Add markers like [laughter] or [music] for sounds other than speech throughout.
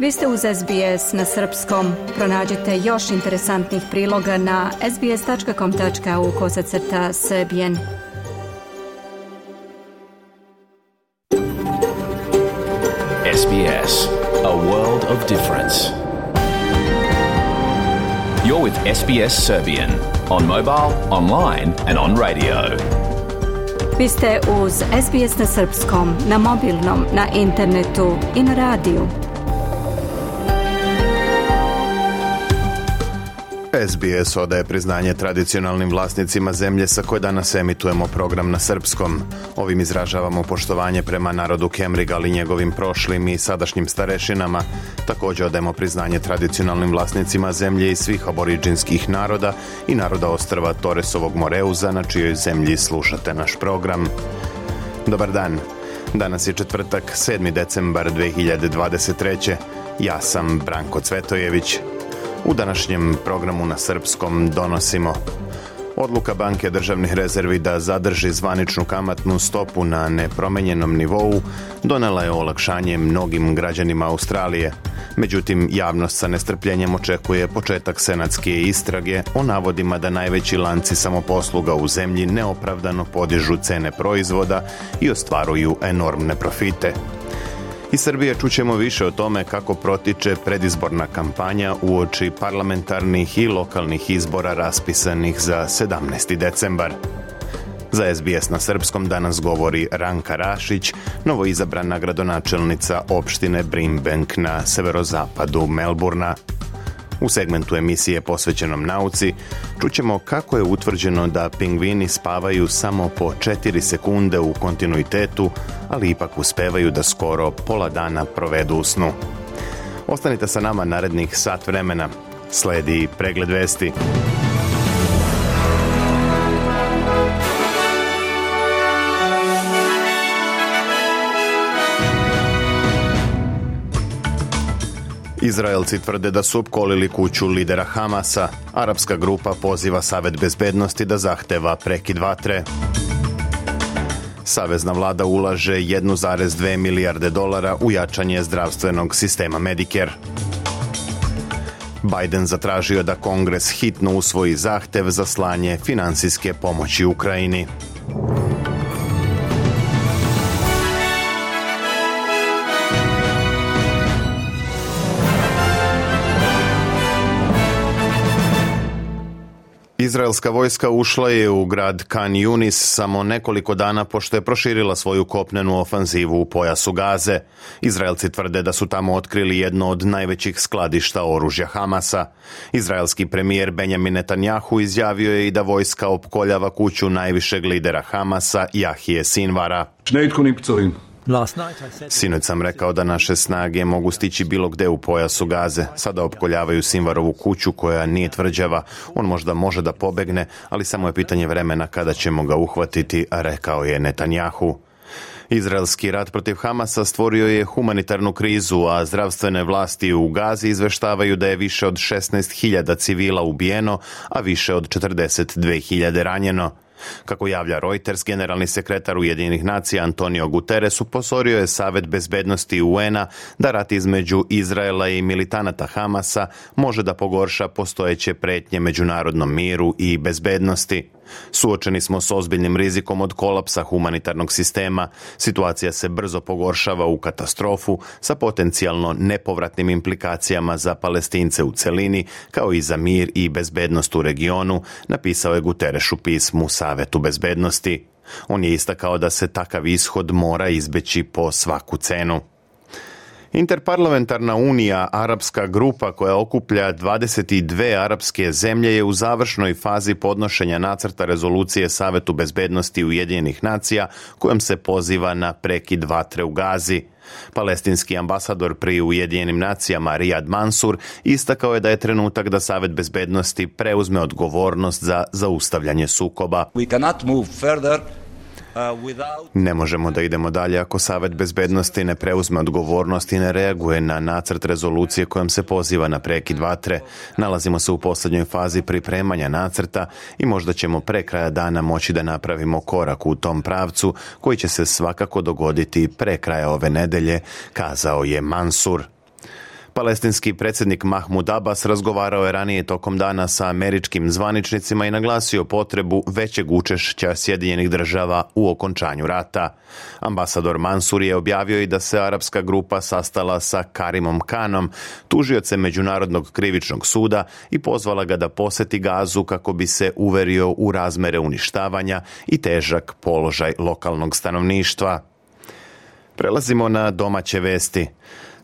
Vi ste uz SBS na srpskom. Pronađite još interesantnih priloga na sbs.com.au kosacrta srbijen. SBS, a world of difference. You're with SBS Serbian on mobile, online and on radio. Vi ste uz SBS na srpskom, na mobilnom, na internetu i na radiju. SBS odaje priznanje tradicionalnim vlasnicima zemlje sa koje danas emitujemo program na srpskom. Ovim izražavamo poštovanje prema narodu Kemriga ali njegovim prošlim i sadašnjim starešinama. Također odajemo priznanje tradicionalnim vlasnicima zemlje i svih aboriđinskih naroda i naroda ostrva Toresovog Moreuza na čijoj zemlji slušate naš program. Dobar dan. Danas je četvrtak, 7. decembar 2023. Ja sam Branko Cvetojević. U današnjem programu na srpskom donosimo Odluka Banke državnih rezervi da zadrži zvaničnu kamatnu stopu na nepromenjenom nivou donela je olakšanje mnogim građanima Australije. Međutim, javnost sa nestrpljenjem očekuje početak senatske istrage o navodima da najveći lanci samoposluga u zemlji neopravdano podižu cene proizvoda i ostvaruju enormne profite. Iz Srbije čućemo više o tome kako protiče predizborna kampanja uoči parlamentarnih i lokalnih izbora raspisanih za 17. decembar. Za SBS na Srpskom danas govori Ranka Rašić, novoizabrana gradonačelnica opštine Brimbank na severozapadu Melburna. U segmentu emisije posvećenom nauci čućemo kako je utvrđeno da pingvini spavaju samo po 4 sekunde u kontinuitetu, ali ipak uspevaju da skoro pola dana provedu u snu. Ostanite sa nama narednih sat vremena. Sledi pregled vesti. Izraelci tvrde da su opkolili kuću lidera Hamasa. Arapska grupa poziva Savet bezbednosti da zahteva prekid vatre. Savezna vlada ulaže 1,2 milijarde dolara u jačanje zdravstvenog sistema Medicare. Biden zatražio da Kongres hitno usvoji zahtev za slanje financijske pomoći Ukrajini. Izraelska vojska ušla je u grad Kan Yunis samo nekoliko dana pošto je proširila svoju kopnenu ofanzivu u pojasu Gaze. Izraelci tvrde da su tamo otkrili jedno od najvećih skladišta oružja Hamasa. Izraelski premijer Benjamin Netanyahu izjavio je i da vojska opkoljava kuću najvišeg lidera Hamasa, Jahije Sinvara. Sinoć sam rekao da naše snage mogu stići bilo gde u pojasu gaze. Sada opkoljavaju Simvarovu kuću koja nije tvrđava. On možda može da pobegne, ali samo je pitanje vremena kada ćemo ga uhvatiti, rekao je Netanjahu. Izraelski rat protiv Hamasa stvorio je humanitarnu krizu, a zdravstvene vlasti u Gazi izveštavaju da je više od 16.000 civila ubijeno, a više od 42.000 ranjeno. Kako javlja Reuters, generalni sekretar Ujedinjenih nacija Antonio Guterres upozorio je Savjet bezbednosti UN-a da rat između Izraela i militanata Hamasa može da pogorša postojeće pretnje međunarodnom miru i bezbednosti. Suočeni smo s ozbiljnim rizikom od kolapsa humanitarnog sistema. Situacija se brzo pogoršava u katastrofu sa potencijalno nepovratnim implikacijama za palestince u celini, kao i za mir i bezbednost u regionu, napisao je Guterres u pismu Savetu bezbednosti. On je istakao da se takav ishod mora izbeći po svaku cenu. Interparlamentarna unija, arapska grupa koja okuplja 22 arapske zemlje je u završnoj fazi podnošenja nacrta rezolucije Savetu bezbednosti Ujedinjenih nacija kojom se poziva na prekid vatre u Gazi. Palestinski ambasador pri Ujedinjenim nacijama Riyad Mansur istakao je da je trenutak da Savet bezbednosti preuzme odgovornost za zaustavljanje sukoba. We cannot move further Uh, ne možemo da idemo dalje ako Savet bezbednosti ne preuzme odgovornost i ne reaguje na nacrt rezolucije kojom se poziva na prekid vatre. Nalazimo se u posljednjoj fazi pripremanja nacrta i možda ćemo pre kraja dana moći da napravimo korak u tom pravcu koji će se svakako dogoditi pre kraja ove nedelje, kazao je Mansur. Palestinski predsjednik Mahmud Abbas razgovarao je ranije tokom dana sa američkim zvaničnicima i naglasio potrebu većeg učešća Sjedinjenih država u okončanju rata. Ambasador Mansur je objavio i da se arapska grupa sastala sa Karimom Kanom, tužioce Međunarodnog krivičnog suda i pozvala ga da poseti gazu kako bi se uverio u razmere uništavanja i težak položaj lokalnog stanovništva. Prelazimo na domaće vesti.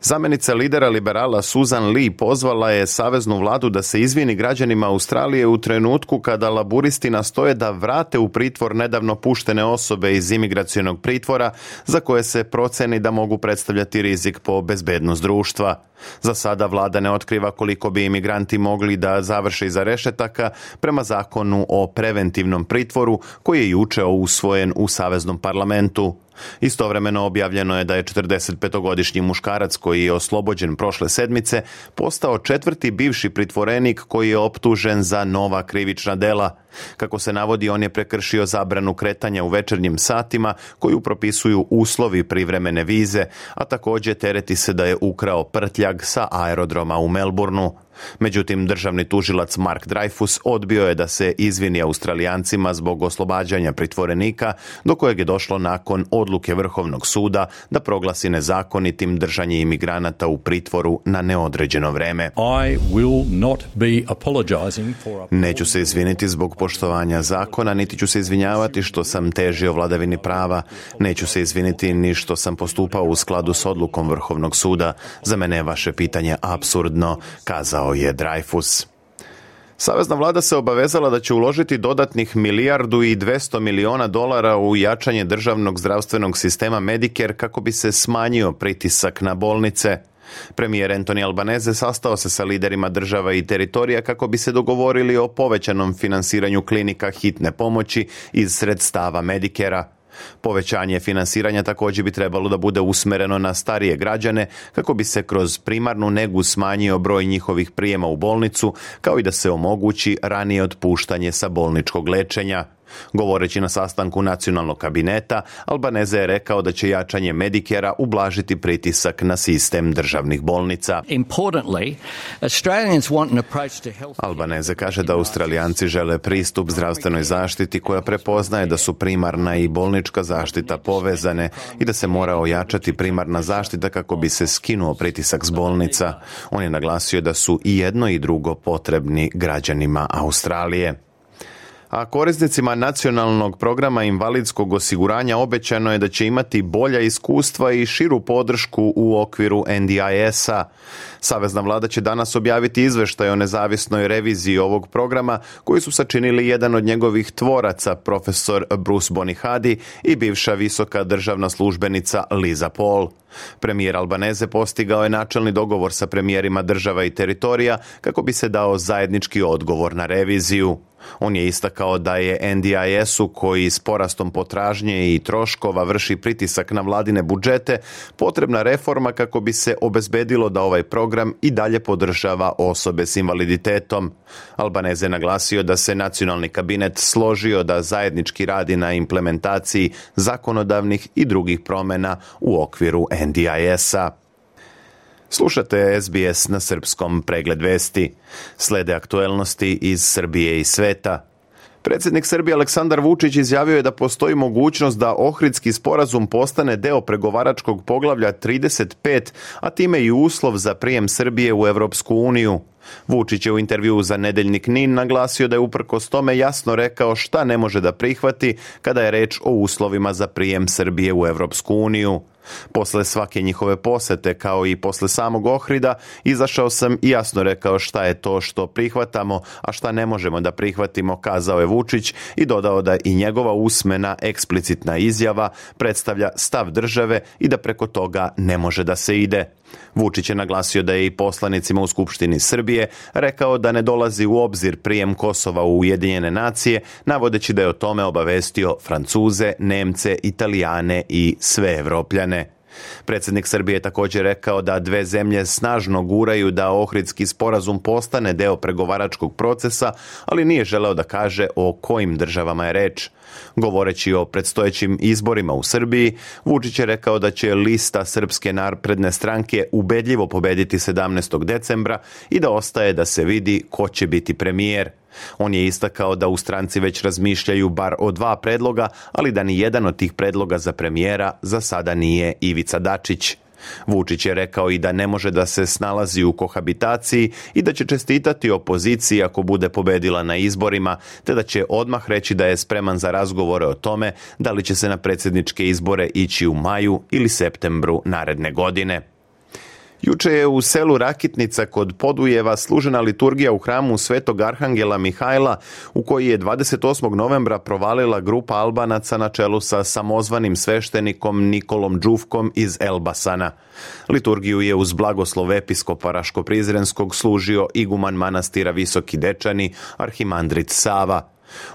Zamjenica lidera liberala Susan Lee pozvala je saveznu vladu da se izvini građanima Australije u trenutku kada laburisti nastoje da vrate u pritvor nedavno puštene osobe iz imigracionog pritvora za koje se proceni da mogu predstavljati rizik po bezbednost društva. Za sada vlada ne otkriva koliko bi imigranti mogli da završe iza rešetaka prema zakonu o preventivnom pritvoru koji je juče usvojen u saveznom parlamentu. Istovremeno objavljeno je da je 45-godišnji muškarac koji je oslobođen prošle sedmice postao četvrti bivši pritvorenik koji je optužen za nova krivična dela – kako se navodi, on je prekršio zabranu kretanja u večernjim satima koju propisuju uslovi privremene vize, a također tereti se da je ukrao prtljag sa aerodroma u Melbourneu. Međutim, državni tužilac Mark Dreyfus odbio je da se izvini Australijancima zbog oslobađanja pritvorenika, do kojeg je došlo nakon odluke Vrhovnog suda da proglasi nezakonitim držanje imigranata u pritvoru na neodređeno vreme. Neću se izviniti zbog poštovanja zakona, niti ću se izvinjavati što sam težio vladavini prava, neću se izviniti ni što sam postupao u skladu s odlukom Vrhovnog suda. Za mene je vaše pitanje absurdno, kazao je Dreyfus. Savezna vlada se obavezala da će uložiti dodatnih milijardu i 200 miliona dolara u jačanje državnog zdravstvenog sistema Medicare kako bi se smanjio pritisak na bolnice. Premijer Antoni Albanese sastao se sa liderima država i teritorija kako bi se dogovorili o povećanom financiranju klinika hitne pomoći iz sredstava Medikera. Povećanje financiranja također bi trebalo da bude usmereno na starije građane kako bi se kroz primarnu negu smanjio broj njihovih prijema u bolnicu kao i da se omogući ranije otpuštanje sa bolničkog lečenja. Govoreći na sastanku nacionalnog kabineta, Albaneze je rekao da će jačanje Medikera ublažiti pritisak na sistem državnih bolnica. Albaneze kaže da Australijanci žele pristup zdravstvenoj zaštiti koja prepoznaje da su primarna i bolnička zaštita povezane i da se mora ojačati primarna zaštita kako bi se skinuo pritisak s bolnica. On je naglasio da su i jedno i drugo potrebni građanima Australije a korisnicima nacionalnog programa invalidskog osiguranja obećano je da će imati bolja iskustva i širu podršku u okviru NDIS-a. Savezna vlada će danas objaviti izveštaj o nezavisnoj reviziji ovog programa koji su sačinili jedan od njegovih tvoraca, profesor Bruce Bonihadi i bivša visoka državna službenica Liza Paul. Premijer Albaneze postigao je načelni dogovor sa premijerima država i teritorija kako bi se dao zajednički odgovor na reviziju. On je istakao da je NDIS-u koji s porastom potražnje i troškova vrši pritisak na vladine budžete potrebna reforma kako bi se obezbedilo da ovaj program program i dalje podržava osobe s invaliditetom. Albanez je naglasio da se nacionalni kabinet složio da zajednički radi na implementaciji zakonodavnih i drugih promjena u okviru NDIS-a. Slušate SBS na srpskom pregled vesti. Slede aktuelnosti iz Srbije i sveta. Predsjednik Srbije Aleksandar Vučić izjavio je da postoji mogućnost da Ohridski sporazum postane deo pregovaračkog poglavlja 35, a time i uslov za prijem Srbije u Europsku uniju. Vučić je u intervjuu za nedeljnik Nin naglasio da je uprkos tome jasno rekao šta ne može da prihvati kada je reč o uslovima za prijem Srbije u Europsku uniju. Posle svake njihove posete, kao i posle samog Ohrida, izašao sam i jasno rekao šta je to što prihvatamo, a šta ne možemo da prihvatimo, kazao je Vučić i dodao da i njegova usmena eksplicitna izjava predstavlja stav države i da preko toga ne može da se ide. Vučić je naglasio da je i poslanicima u Skupštini Srbije rekao da ne dolazi u obzir prijem Kosova u Ujedinjene nacije, navodeći da je o tome obavestio Francuze, Nemce, Italijane i sve Evropljane. Predsjednik Srbije je također rekao da dve zemlje snažno guraju da Ohridski sporazum postane deo pregovaračkog procesa, ali nije želeo da kaže o kojim državama je reč. Govoreći o predstojećim izborima u Srbiji, Vučić je rekao da će lista Srpske napredne stranke ubedljivo pobediti 17. decembra i da ostaje da se vidi ko će biti premijer. On je istakao da u stranci već razmišljaju bar o dva predloga, ali da ni jedan od tih predloga za premijera za sada nije Ivica Dačić. Vučić je rekao i da ne može da se snalazi u kohabitaciji i da će čestitati opoziciji ako bude pobedila na izborima, te da će odmah reći da je spreman za razgovore o tome da li će se na predsjedničke izbore ići u maju ili septembru naredne godine. Juče je u selu Rakitnica kod Podujeva služena liturgija u hramu Svetog Arhangela Mihajla u koji je 28. novembra provalila grupa Albanaca na čelu sa samozvanim sveštenikom Nikolom Đuvkom iz Elbasana. Liturgiju je uz blagoslov episkopa Raško-Prizrenskog služio iguman manastira Visoki Dečani, arhimandrit Sava.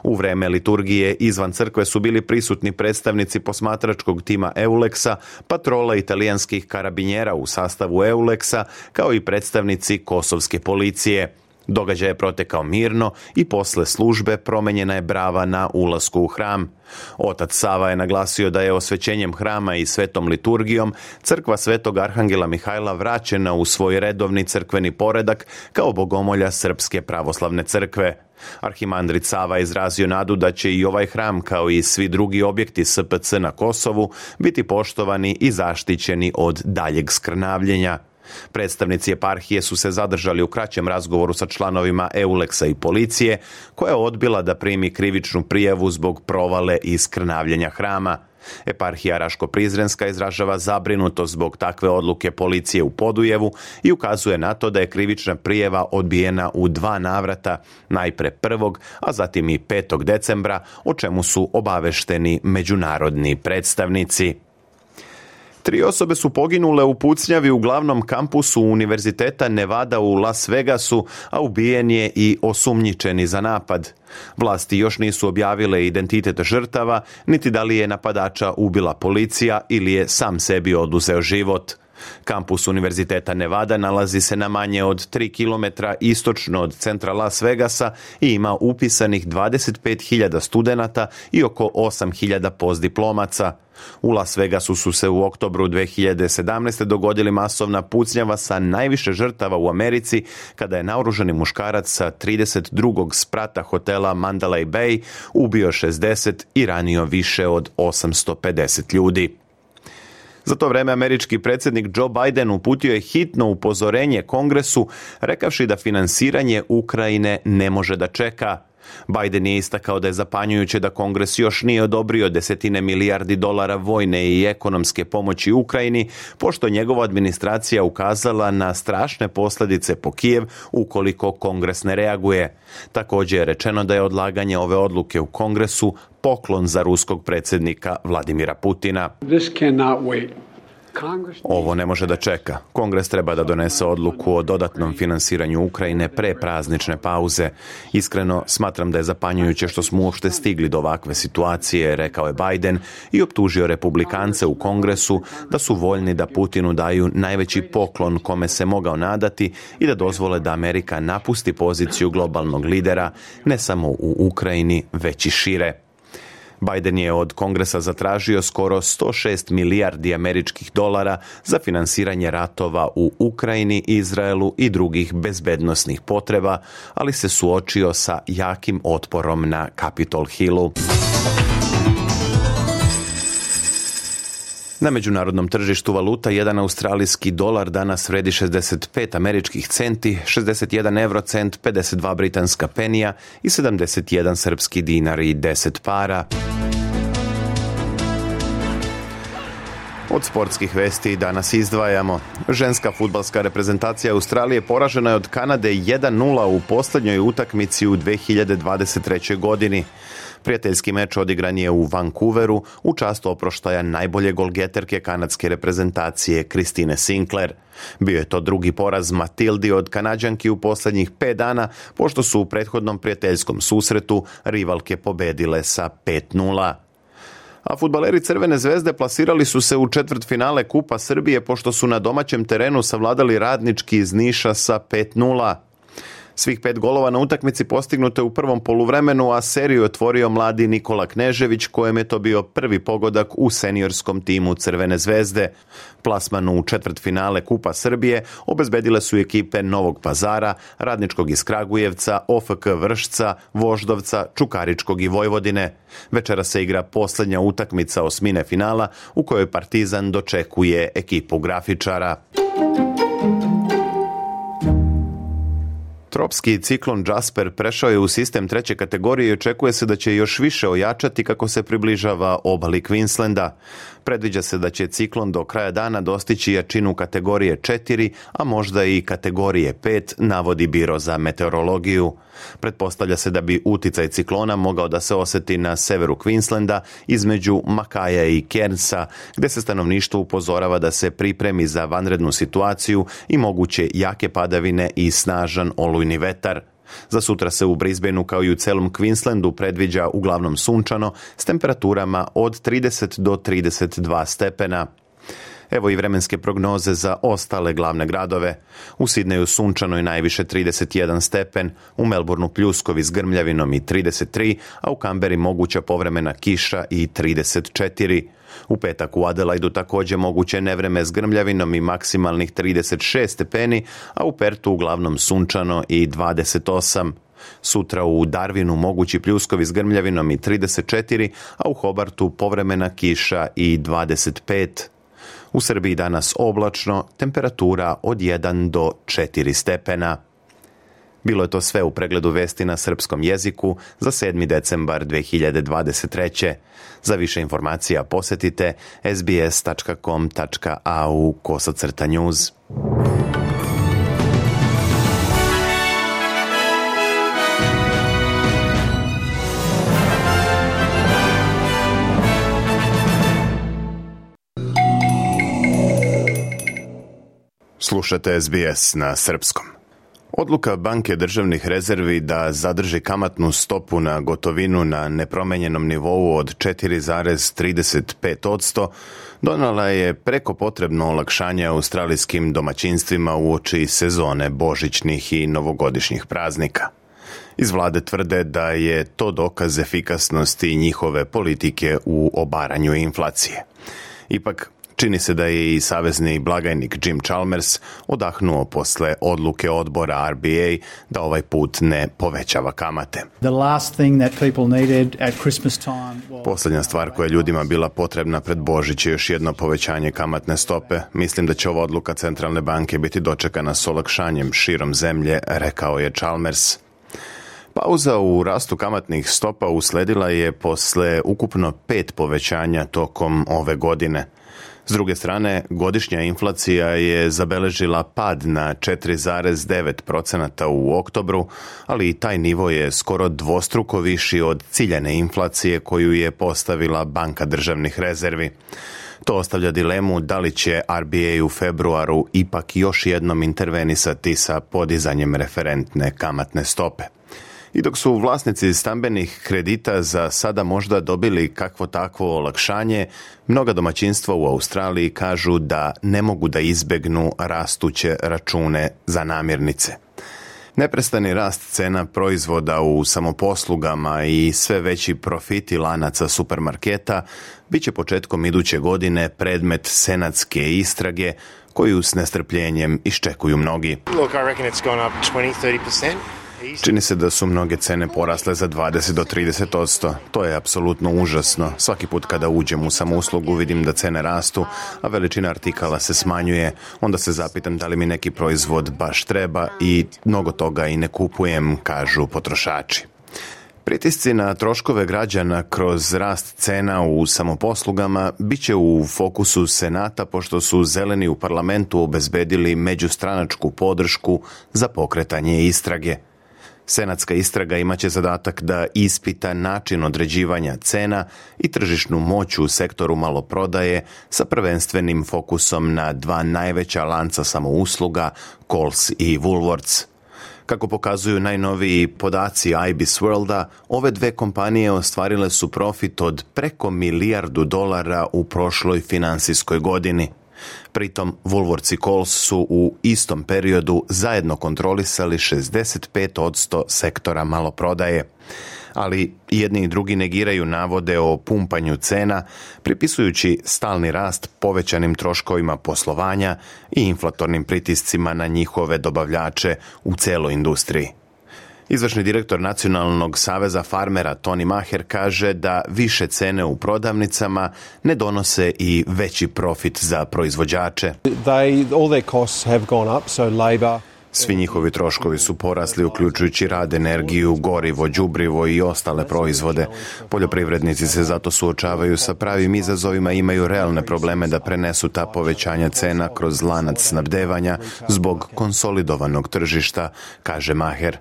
U vreme liturgije izvan crkve su bili prisutni predstavnici posmatračkog tima Euleksa, patrola italijanskih karabinjera u sastavu Euleksa, kao i predstavnici kosovske policije. Događaj je protekao mirno i posle službe promenjena je brava na ulasku u hram. Otac Sava je naglasio da je osvećenjem hrama i svetom liturgijom crkva svetog Arhangela Mihajla vraćena u svoj redovni crkveni poredak kao bogomolja Srpske pravoslavne crkve. Arhimandrit Sava izrazio nadu da će i ovaj hram kao i svi drugi objekti SPC na Kosovu biti poštovani i zaštićeni od daljeg skrnavljenja. Predstavnici eparhije su se zadržali u kraćem razgovoru sa članovima Euleksa i policije, koja je odbila da primi krivičnu prijavu zbog provale i skrnavljenja hrama. Eparhija Raško-Prizrenska izražava zabrinutost zbog takve odluke policije u Podujevu i ukazuje na to da je krivična prijeva odbijena u dva navrata, najpre prvog, a zatim i 5. decembra, o čemu su obavešteni međunarodni predstavnici. Tri osobe su poginule u pucnjavi u glavnom kampusu Univerziteta Nevada u Las Vegasu, a ubijen je i osumnjičeni za napad. Vlasti još nisu objavile identitet žrtava, niti da li je napadača ubila policija ili je sam sebi oduzeo život. Kampus Univerziteta Nevada nalazi se na manje od 3 km istočno od centra Las Vegasa i ima upisanih 25.000 studenata i oko 8.000 postdiplomaca. U Las Vegasu su se u oktobru 2017. dogodili masovna pucnjava sa najviše žrtava u Americi kada je naoružani muškarac sa 32. sprata hotela Mandalay Bay ubio 60 i ranio više od 850 ljudi. Za to vreme američki predsjednik Joe Biden uputio je hitno upozorenje Kongresu rekavši da financiranje Ukrajine ne može da čeka. Biden je istakao da je zapanjujuće da Kongres još nije odobrio desetine milijardi dolara vojne i ekonomske pomoći Ukrajini, pošto njegova administracija ukazala na strašne posljedice po Kijev ukoliko Kongres ne reaguje. Također je rečeno da je odlaganje ove odluke u Kongresu poklon za ruskog predsjednika Vladimira Putina. Ovo ne može da čeka. Kongres treba da donese odluku o dodatnom finansiranju Ukrajine pre praznične pauze. Iskreno, smatram da je zapanjujuće što smo uopšte stigli do ovakve situacije, rekao je Biden i optužio republikance u kongresu da su voljni da Putinu daju najveći poklon kome se mogao nadati i da dozvole da Amerika napusti poziciju globalnog lidera ne samo u Ukrajini, već i šire. Biden je od Kongresa zatražio skoro 106 milijardi američkih dolara za financiranje ratova u Ukrajini, Izraelu i drugih bezbednosnih potreba, ali se suočio sa jakim otporom na Capitol Hillu. Na međunarodnom tržištu valuta jedan australijski dolar danas vredi 65 američkih centi, 61 eurocent, 52 britanska penija i 71 srpski dinar i 10 para. Od sportskih vesti danas izdvajamo. Ženska futbalska reprezentacija Australije poražena je od Kanade 1-0 u posljednjoj utakmici u 2023. godini. Prijateljski meč odigran je u Vancouveru u čast oproštaja najbolje golgeterke kanadske reprezentacije Kristine Sinclair. Bio je to drugi poraz Matildi od Kanađanki u posljednjih pet dana, pošto su u prethodnom prijateljskom susretu rivalke pobedile sa 5-0 a futbaleri Crvene zvezde plasirali su se u četvrt finale Kupa Srbije pošto su na domaćem terenu savladali radnički iz Niša sa 5-0. Svih pet golova na utakmici postignute u prvom poluvremenu, a seriju otvorio mladi Nikola Knežević, kojem je to bio prvi pogodak u seniorskom timu Crvene zvezde. Plasmanu u četvrt finale Kupa Srbije obezbedile su ekipe Novog Pazara, Radničkog iz Kragujevca, OFK Vršca, Voždovca, Čukaričkog i Vojvodine. Večera se igra posljednja utakmica osmine finala u kojoj Partizan dočekuje ekipu grafičara. Tropski ciklon Jasper prešao je u sistem treće kategorije i očekuje se da će još više ojačati kako se približava obali Queenslanda. Predviđa se da će ciklon do kraja dana dostići jačinu kategorije 4, a možda i kategorije 5, navodi Biro za meteorologiju. Pretpostavlja se da bi uticaj ciklona mogao da se oseti na severu Queenslanda između Makaja i Kernsa, gde se stanovništvo upozorava da se pripremi za vanrednu situaciju i moguće jake padavine i snažan olujni vetar. Za sutra se u Brisbaneu kao i u celom Queenslandu predviđa uglavnom sunčano s temperaturama od 30 do 32 stepena. Evo i vremenske prognoze za ostale glavne gradove. U Sidneju sunčano i najviše 31 stepen, u Melbourneu pljuskovi s grmljavinom i 33, a u Kamberi moguća povremena kiša i 34. U petak u Adelaidu također moguće nevreme s grmljavinom i maksimalnih 36 stepeni, a u Pertu uglavnom sunčano i 28. Sutra u Darwinu mogući pljuskovi s grmljavinom i 34, a u Hobartu povremena kiša i 25. U Srbiji danas oblačno, temperatura od 1 do 4 stepena. Bilo je to sve u pregledu vesti na srpskom jeziku za 7. decembar 2023. Za više informacija posetite sbs.com.au kosacrta news. Slušate SBS na srpskom. Odluka Banke državnih rezervi da zadrži kamatnu stopu na gotovinu na nepromenjenom nivou od 4,35% donala je preko potrebno olakšanje australijskim domaćinstvima oči sezone božićnih i novogodišnjih praznika. Iz vlade tvrde da je to dokaz efikasnosti njihove politike u obaranju inflacije. Ipak, Čini se da je i savezni blagajnik Jim Chalmers odahnuo posle odluke odbora RBA da ovaj put ne povećava kamate. Posljednja stvar koja je ljudima bila potrebna pred Božić je još jedno povećanje kamatne stope. Mislim da će ova odluka centralne banke biti dočekana s olakšanjem širom zemlje, rekao je Chalmers. Pauza u rastu kamatnih stopa usledila je posle ukupno pet povećanja tokom ove godine. S druge strane, godišnja inflacija je zabeležila pad na 4,9 u oktobru, ali i taj nivo je skoro dvostruko viši od ciljene inflacije koju je postavila Banka državnih rezervi. To ostavlja dilemu da li će RBA u februaru ipak još jednom intervenisati sa podizanjem referentne kamatne stope. I dok su vlasnici stambenih kredita za sada možda dobili kakvo takvo olakšanje, mnoga domaćinstva u Australiji kažu da ne mogu da izbegnu rastuće račune za namirnice. Neprestani rast cena proizvoda u samoposlugama i sve veći profiti lanaca supermarketa bit će početkom iduće godine predmet senatske istrage koju s nestrpljenjem iščekuju mnogi. Čini se da su mnoge cene porasle za 20 do 30 odsto. To je apsolutno užasno. Svaki put kada uđem u samouslugu vidim da cene rastu, a veličina artikala se smanjuje. Onda se zapitam da li mi neki proizvod baš treba i mnogo toga i ne kupujem, kažu potrošači. Pritisci na troškove građana kroz rast cena u samoposlugama bit će u fokusu Senata pošto su zeleni u parlamentu obezbedili međustranačku podršku za pokretanje istrage. Senatska istraga imaće zadatak da ispita način određivanja cena i tržišnu moć u sektoru maloprodaje sa prvenstvenim fokusom na dva najveća lanca samousluga, Kohl's i Woolworths. Kako pokazuju najnoviji podaci IBIS Worlda, ove dve kompanije ostvarile su profit od preko milijardu dolara u prošloj financijskoj godini. Pritom, Woolworths Kols su u istom periodu zajedno kontrolisali 65% sektora maloprodaje. Ali jedni i drugi negiraju navode o pumpanju cena, pripisujući stalni rast povećanim troškovima poslovanja i inflatornim pritiscima na njihove dobavljače u celoj industriji. Izvršni direktor Nacionalnog saveza farmera Toni Maher kaže da više cene u prodavnicama ne donose i veći profit za proizvođače. Svi njihovi troškovi su porasli, uključujući rad, energiju, gorivo, đubrivo i ostale proizvode. Poljoprivrednici se zato suočavaju sa pravim izazovima i imaju realne probleme da prenesu ta povećanja cena kroz lanac snabdevanja zbog konsolidovanog tržišta, kaže Maher.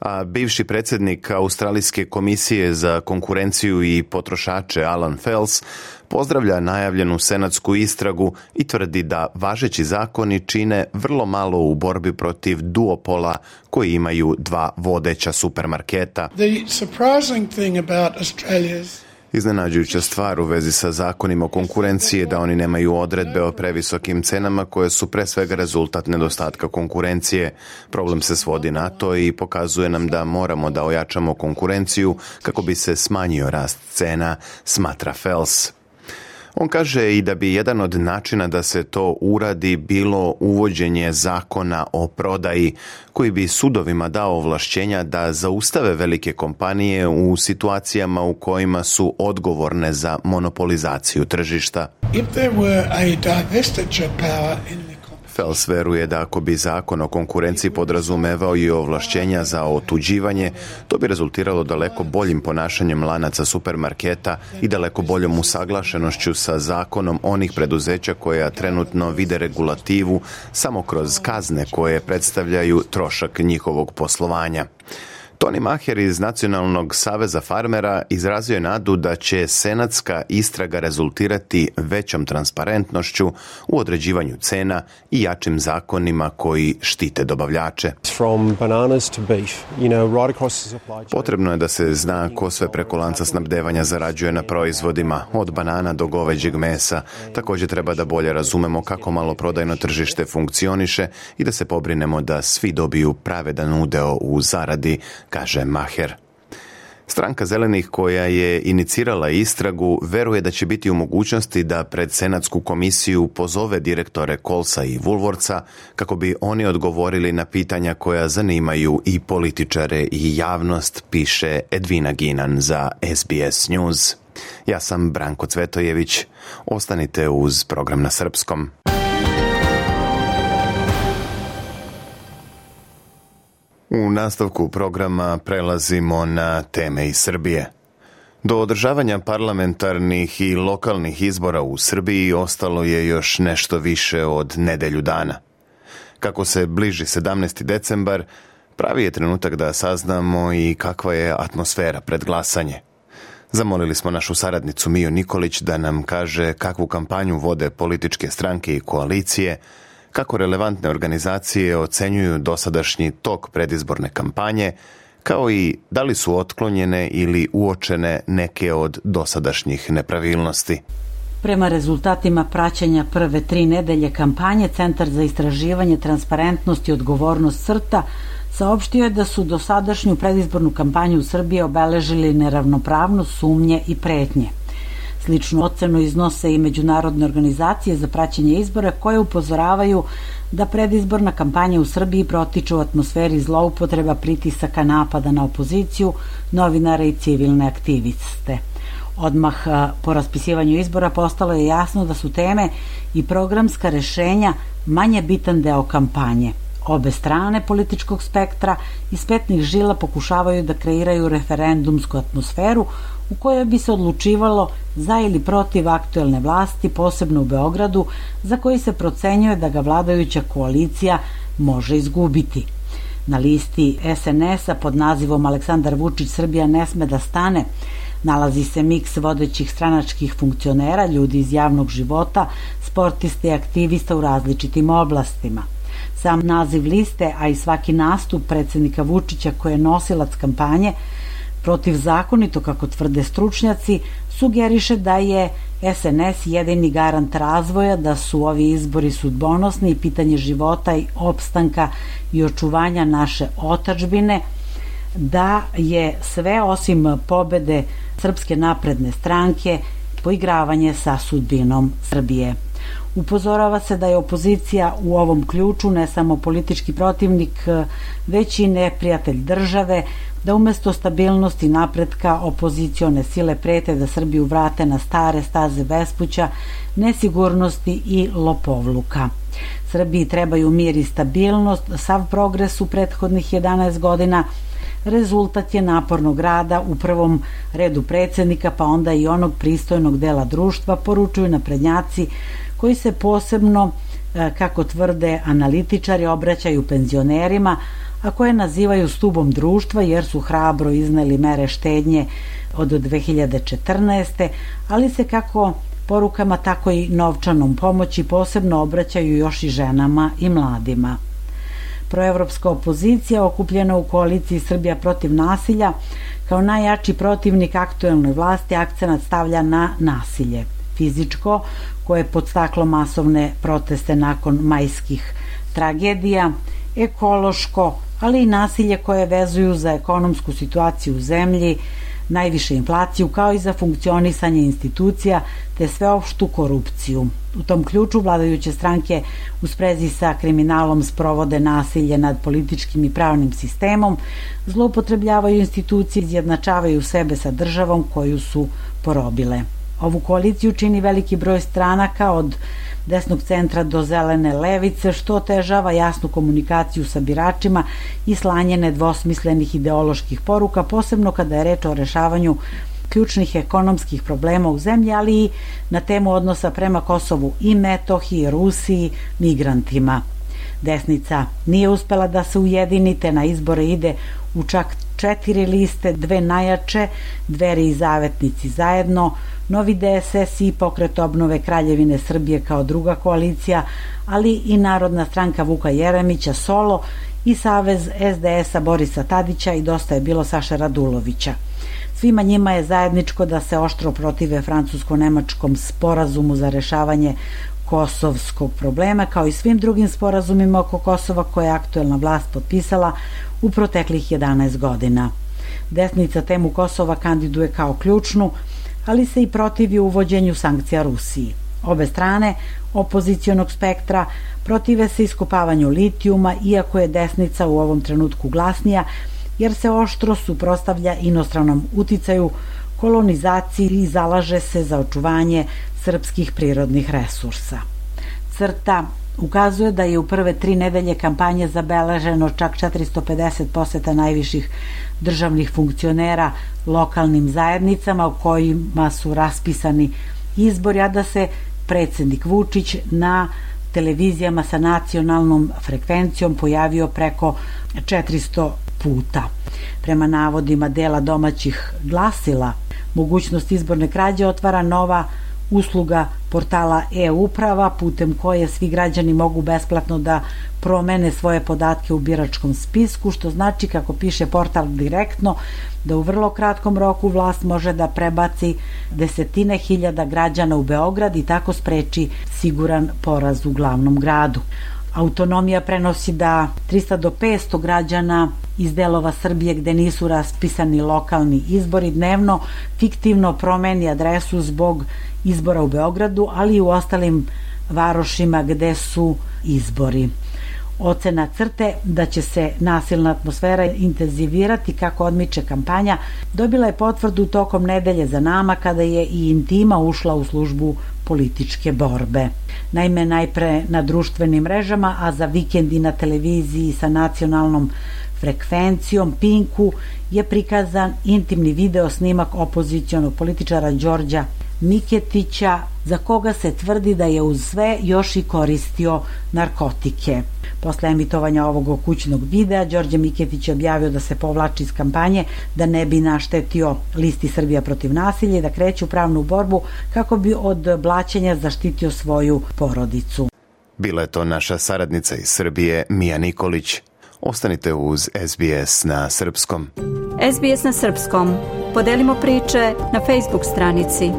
A bivši predsjednik Australijske komisije za konkurenciju i potrošače Alan Fels pozdravlja najavljenu senatsku istragu i tvrdi da važeći zakoni čine vrlo malo u borbi protiv duopola koji imaju dva vodeća supermarketa. Iznenađujuća stvar u vezi sa zakonima o konkurenciji je da oni nemaju odredbe o previsokim cenama koje su pre svega rezultat nedostatka konkurencije. Problem se svodi na to i pokazuje nam da moramo da ojačamo konkurenciju kako bi se smanjio rast cena, smatra Fels. On kaže i da bi jedan od načina da se to uradi bilo uvođenje zakona o prodaji koji bi sudovima dao ovlašćenja da zaustave velike kompanije u situacijama u kojima su odgovorne za monopolizaciju tržišta. Pfels veruje da ako bi zakon o konkurenciji podrazumevao i ovlašćenja za otuđivanje, to bi rezultiralo daleko boljim ponašanjem lanaca supermarketa i daleko boljom usaglašenošću sa zakonom onih preduzeća koja trenutno vide regulativu samo kroz kazne koje predstavljaju trošak njihovog poslovanja. Tony Maher iz Nacionalnog saveza farmera izrazio je nadu da će senatska istraga rezultirati većom transparentnošću u određivanju cena i jačim zakonima koji štite dobavljače. Potrebno je da se zna ko sve preko lanca snabdevanja zarađuje na proizvodima, od banana do goveđeg mesa. Također treba da bolje razumemo kako maloprodajno tržište funkcioniše i da se pobrinemo da svi dobiju pravedan udeo u zaradi kaže Maher. Stranka zelenih koja je inicirala istragu veruje da će biti u mogućnosti da pred Senatsku komisiju pozove direktore Kolsa i Vulvorca kako bi oni odgovorili na pitanja koja zanimaju i političare i javnost, piše Edvina Ginan za SBS News. Ja sam Branko Cvetojević. Ostanite uz program na srpskom. U nastavku programa prelazimo na teme iz Srbije. Do održavanja parlamentarnih i lokalnih izbora u Srbiji ostalo je još nešto više od nedelju dana. Kako se bliži 17. decembar, pravi je trenutak da saznamo i kakva je atmosfera pred glasanje. Zamolili smo našu saradnicu Miju Nikolić da nam kaže kakvu kampanju vode političke stranke i koalicije, kako relevantne organizacije ocenjuju dosadašnji tok predizborne kampanje, kao i da li su otklonjene ili uočene neke od dosadašnjih nepravilnosti. Prema rezultatima praćenja prve tri nedelje kampanje, Centar za istraživanje transparentnosti i odgovornost CRTA saopštio je da su dosadašnju predizbornu kampanju u Srbiji obeležili neravnopravnost, sumnje i pretnje. Sličnu ocenu iznose i međunarodne organizacije za praćenje izbora koje upozoravaju da predizborna kampanja u Srbiji protiče u atmosferi zloupotreba pritisaka napada na opoziciju, novinare i civilne aktiviste. Odmah po raspisivanju izbora postalo je jasno da su teme i programska rešenja manje bitan deo kampanje. Obe strane političkog spektra iz petnih žila pokušavaju da kreiraju referendumsku atmosferu u kojoj bi se odlučivalo za ili protiv aktuelne vlasti, posebno u Beogradu, za koji se procenjuje da ga vladajuća koalicija može izgubiti. Na listi SNS-a pod nazivom Aleksandar Vučić Srbija ne sme da stane nalazi se miks vodećih stranačkih funkcionera, ljudi iz javnog života, sportiste i aktivista u različitim oblastima. Sam naziv liste, a i svaki nastup predsjednika Vučića koji je nosilac kampanje, protivzakonito, kako tvrde stručnjaci, sugeriše da je SNS jedini garant razvoja, da su ovi izbori sudbonosni i pitanje života i opstanka i očuvanja naše otačbine, da je sve osim pobede Srpske napredne stranke poigravanje sa sudbinom Srbije. Upozorava se da je opozicija u ovom ključu ne samo politički protivnik, e, već i neprijatelj države, da umjesto stabilnosti napretka opozicione sile prete da Srbiju vrate na stare staze bespuća, nesigurnosti i lopovluka. Srbiji trebaju mir i stabilnost, sav progres u prethodnih 11 godina, rezultat je napornog rada u prvom redu predsjednika, pa onda i onog pristojnog dela društva, poručuju naprednjaci koji se posebno, e, kako tvrde analitičari, obraćaju penzionerima, a koje nazivaju stubom društva jer su hrabro izneli mere štednje od 2014. ali se kako porukama tako i novčanom pomoći posebno obraćaju još i ženama i mladima. Proevropska opozicija okupljena u koaliciji Srbija protiv nasilja kao najjači protivnik aktuelnoj vlasti akcenat stavlja na nasilje fizičko koje je podstaklo masovne proteste nakon majskih tragedija, ekološko, ali i nasilje koje vezuju za ekonomsku situaciju u zemlji, najviše inflaciju kao i za funkcionisanje institucija te sveopštu korupciju. U tom ključu vladajuće stranke u sprezi sa kriminalom sprovode nasilje nad političkim i pravnim sistemom, zloupotrebljavaju institucije izjednačavaju sebe sa državom koju su porobile. Ovu koaliciju čini veliki broj stranaka od desnog centra do zelene levice, što otežava jasnu komunikaciju sa biračima i slanje nedvosmislenih ideoloških poruka, posebno kada je reč o rešavanju ključnih ekonomskih problema u zemlji, ali i na temu odnosa prema Kosovu i Metohiji, Rusiji, migrantima. Desnica nije uspela da se ujedinite, na izbore ide u čak četiri liste, dve najjače, dveri i zavetnici zajedno, novi DSS i pokret obnove Kraljevine Srbije kao druga koalicija, ali i Narodna stranka Vuka Jeremića solo i Savez SDS-a Borisa Tadića i dosta je bilo Saša Radulovića. Svima njima je zajedničko da se oštro protive francusko-nemačkom sporazumu za rešavanje kosovskog problema kao i svim drugim sporazumima oko Kosova koje je aktuelna vlast potpisala u proteklih 11 godina. Desnica temu Kosova kandiduje kao ključnu, ali se i protivi uvođenju sankcija Rusiji. Obe strane opozicionog spektra protive se iskopavanju litijuma, iako je desnica u ovom trenutku glasnija, jer se oštro suprostavlja inostranom uticaju, kolonizaciji i zalaže se za očuvanje srpskih prirodnih resursa. Crta ukazuje da je u prve tri nedelje kampanje zabeleženo čak 450 poseta najviših državnih funkcionera lokalnim zajednicama u kojima su raspisani izbori, a da se predsjednik Vučić na televizijama sa nacionalnom frekvencijom pojavio preko 400 puta. Prema navodima dela domaćih glasila, mogućnost izborne krađe otvara nova usluga portala e-uprava putem koje svi građani mogu besplatno da promene svoje podatke u biračkom spisku, što znači kako piše portal direktno da u vrlo kratkom roku vlast može da prebaci desetine hiljada građana u Beograd i tako spreči siguran poraz u glavnom gradu. Autonomija prenosi da 300 do 500 građana iz delova Srbije gde nisu raspisani lokalni izbori dnevno fiktivno promeni adresu zbog izbora u Beogradu, ali i u ostalim varošima gde su izbori. Ocena crte da će se nasilna atmosfera intenzivirati kako odmiče kampanja dobila je potvrdu tokom nedelje za nama kada je i intima ušla u službu političke borbe. Naime, najpre na društvenim mrežama, a za vikendi na televiziji sa nacionalnom frekvencijom Pinku je prikazan intimni video snimak opozicionog političara Đorđa Miketića, za koga se tvrdi da je uz sve još i koristio narkotike. Posle emitovanja ovog kućnog videa, Đorđe Miketić je objavio da se povlači iz kampanje da ne bi naštetio listi Srbija protiv nasilja i da kreće u pravnu borbu kako bi od blaćenja zaštitio svoju porodicu. Bila je to naša saradnica iz Srbije, Mija Nikolić. Ostanite uz SBS na Srpskom. SBS na Srpskom. Podelimo priče na Facebook stranici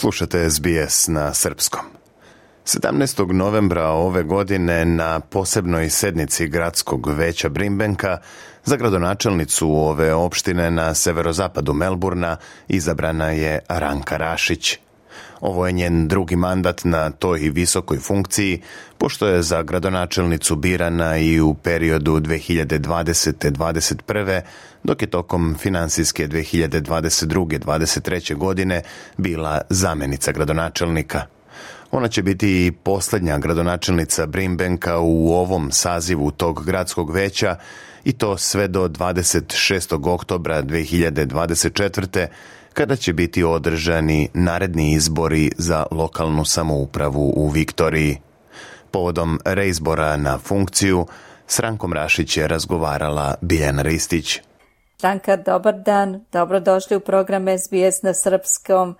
Slušate SBS na srpskom. 17. novembra ove godine na posebnoj sednici gradskog veća Brimbenka za gradonačelnicu ove opštine na severozapadu Melburna izabrana je Ranka Rašić. Ovo je njen drugi mandat na toj visokoj funkciji, pošto je za gradonačelnicu birana i u periodu 2020-2021, dok je tokom financijske 2022-2023 godine bila zamjenica gradonačelnika. Ona će biti i posljednja gradonačelnica Brimbenka u ovom sazivu tog gradskog veća i to sve do 26. oktobra 2024 kada će biti održani naredni izbori za lokalnu samoupravu u Viktoriji. Povodom reizbora na funkciju s Rankom Rašić je razgovarala Biljana Ristić. Ranka, dobar dan. Dobrodošli u program SBS na Srpskom.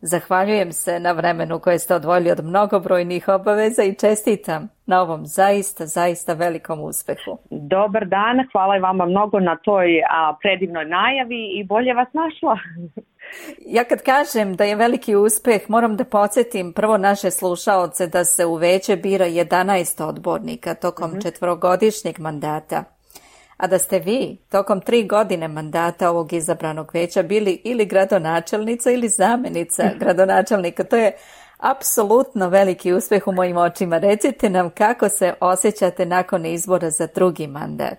Zahvaljujem se na vremenu koje ste odvojili od mnogobrojnih obaveza i čestitam na ovom zaista, zaista velikom uspehu. Dobar dan, hvala i vama mnogo na toj predivnoj najavi i bolje vas našla. Ja kad kažem da je veliki uspjeh, moram da podsjetim prvo naše slušaoce da se u veće bira 11 odbornika tokom mm četvrogodišnjeg mandata. A da ste vi tokom tri godine mandata ovog izabranog veća bili ili gradonačelnica ili zamenica [laughs] gradonačelnika, to je apsolutno veliki uspjeh u mojim očima. Recite nam kako se osjećate nakon izbora za drugi mandat.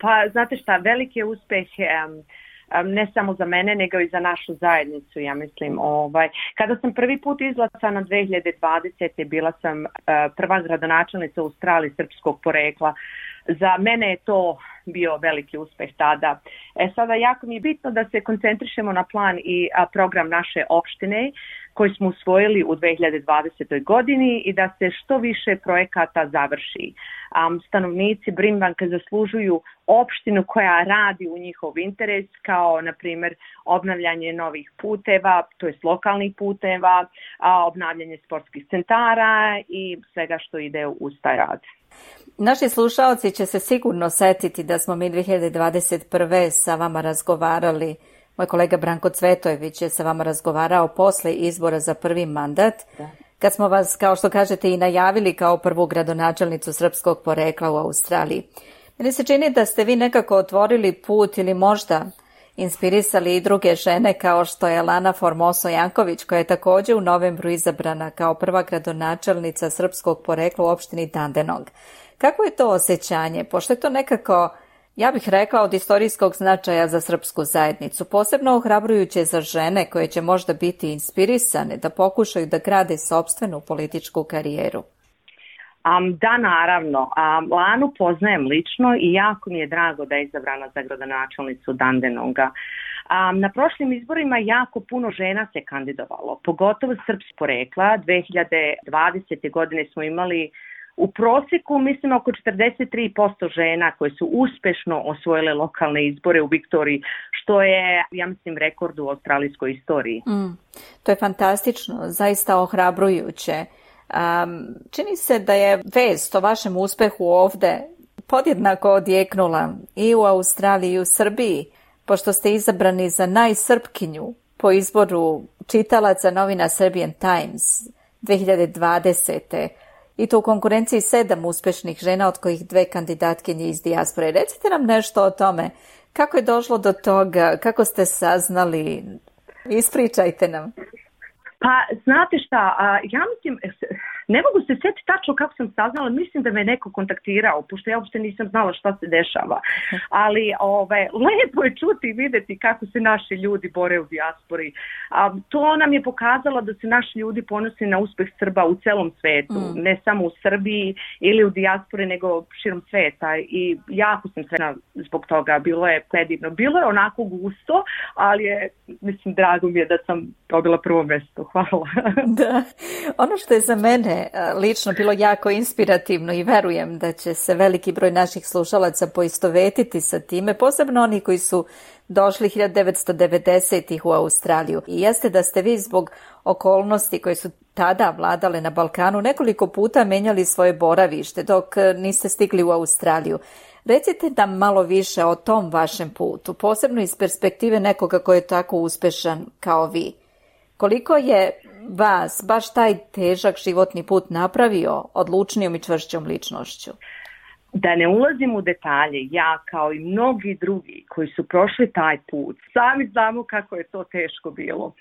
Pa, znate šta, veliki uspeh um, ne samo za mene nego i za našu zajednicu ja mislim ovaj kada sam prvi put izlacana 2020 bila sam e, prva gradonačelnica u Australiji srpskog porekla za mene je to bio veliki uspeh tada. E, sada jako mi je bitno da se koncentrišemo na plan i program naše opštine koji smo usvojili u 2020. godini i da se što više projekata završi. Um, stanovnici Brimbanka zaslužuju opštinu koja radi u njihov interes kao na primjer obnavljanje novih puteva, to jest lokalnih puteva, obnavljanje sportskih centara i svega što ide uz taj rad. Naši slušalci će se sigurno setiti da smo mi 2021. sa vama razgovarali. Moj kolega Branko Cvetojević je sa vama razgovarao posle izbora za prvi mandat. Kad smo vas, kao što kažete, i najavili kao prvu gradonačelnicu srpskog porekla u Australiji. Meni se čini da ste vi nekako otvorili put ili možda inspirisali i druge žene kao što je Lana Formoso Janković koja je također u novembru izabrana kao prva gradonačelnica srpskog porekla u opštini Dandenog. Kako je to osjećanje, pošto je to nekako, ja bih rekla, od istorijskog značaja za srpsku zajednicu, posebno ohrabrujuće za žene koje će možda biti inspirisane da pokušaju da grade sobstvenu političku karijeru? da, naravno. Lanu poznajem lično i jako mi je drago da je izabrana za gradonačelnicu Dandenonga. na prošlim izborima jako puno žena se kandidovalo, pogotovo srpsko porekla. 2020. godine smo imali u prosjeku mislim oko 43% žena koje su uspješno osvojile lokalne izbore u Viktoriji, što je, ja mislim, rekord u australijskoj istoriji. Mm. to je fantastično, zaista ohrabrujuće. čini se da je vest o vašem uspehu ovdje podjednako odjeknula i u Australiji i u Srbiji, pošto ste izabrani za najsrpkinju po izboru čitalaca novina Serbian Times 2020 i to u konkurenciji sedam uspješnih žena od kojih dve kandidatkinje iz dijaspore. Recite nam nešto o tome. Kako je došlo do toga? Kako ste saznali? Ispričajte nam. Pa, znate šta, ja mislim, ne mogu se sjetiti tačno kako sam saznala, mislim da me neko kontaktirao, pošto ja uopšte nisam znala šta se dešava. [laughs] Ali ove, ovaj, lepo je čuti i vidjeti kako se naši ljudi bore u dijaspori. A, to nam je pokazalo da se naši ljudi ponose na uspjeh Srba u celom svetu, mm. ne samo u Srbiji ili u dijaspori, nego širom sveta. I jako sam sretna zbog toga, bilo je predivno. Bilo je onako gusto, ali je, mislim, drago mi je da sam dobila prvo mjesto. Hvala. Da. [laughs] Ono što je za mene E, lično bilo jako inspirativno i verujem da će se veliki broj naših slušalaca poistovetiti sa time, posebno oni koji su došli 1990-ih u Australiju. I jeste da ste vi zbog okolnosti koje su tada vladale na Balkanu nekoliko puta menjali svoje boravište dok niste stigli u Australiju. Recite nam malo više o tom vašem putu, posebno iz perspektive nekoga koji je tako uspešan kao vi. Koliko je vas baš taj težak životni put napravio odlučnijom i čvršćom ličnošću? Da ne ulazim u detalje, ja kao i mnogi drugi koji su prošli taj put, sami znamo kako je to teško bilo.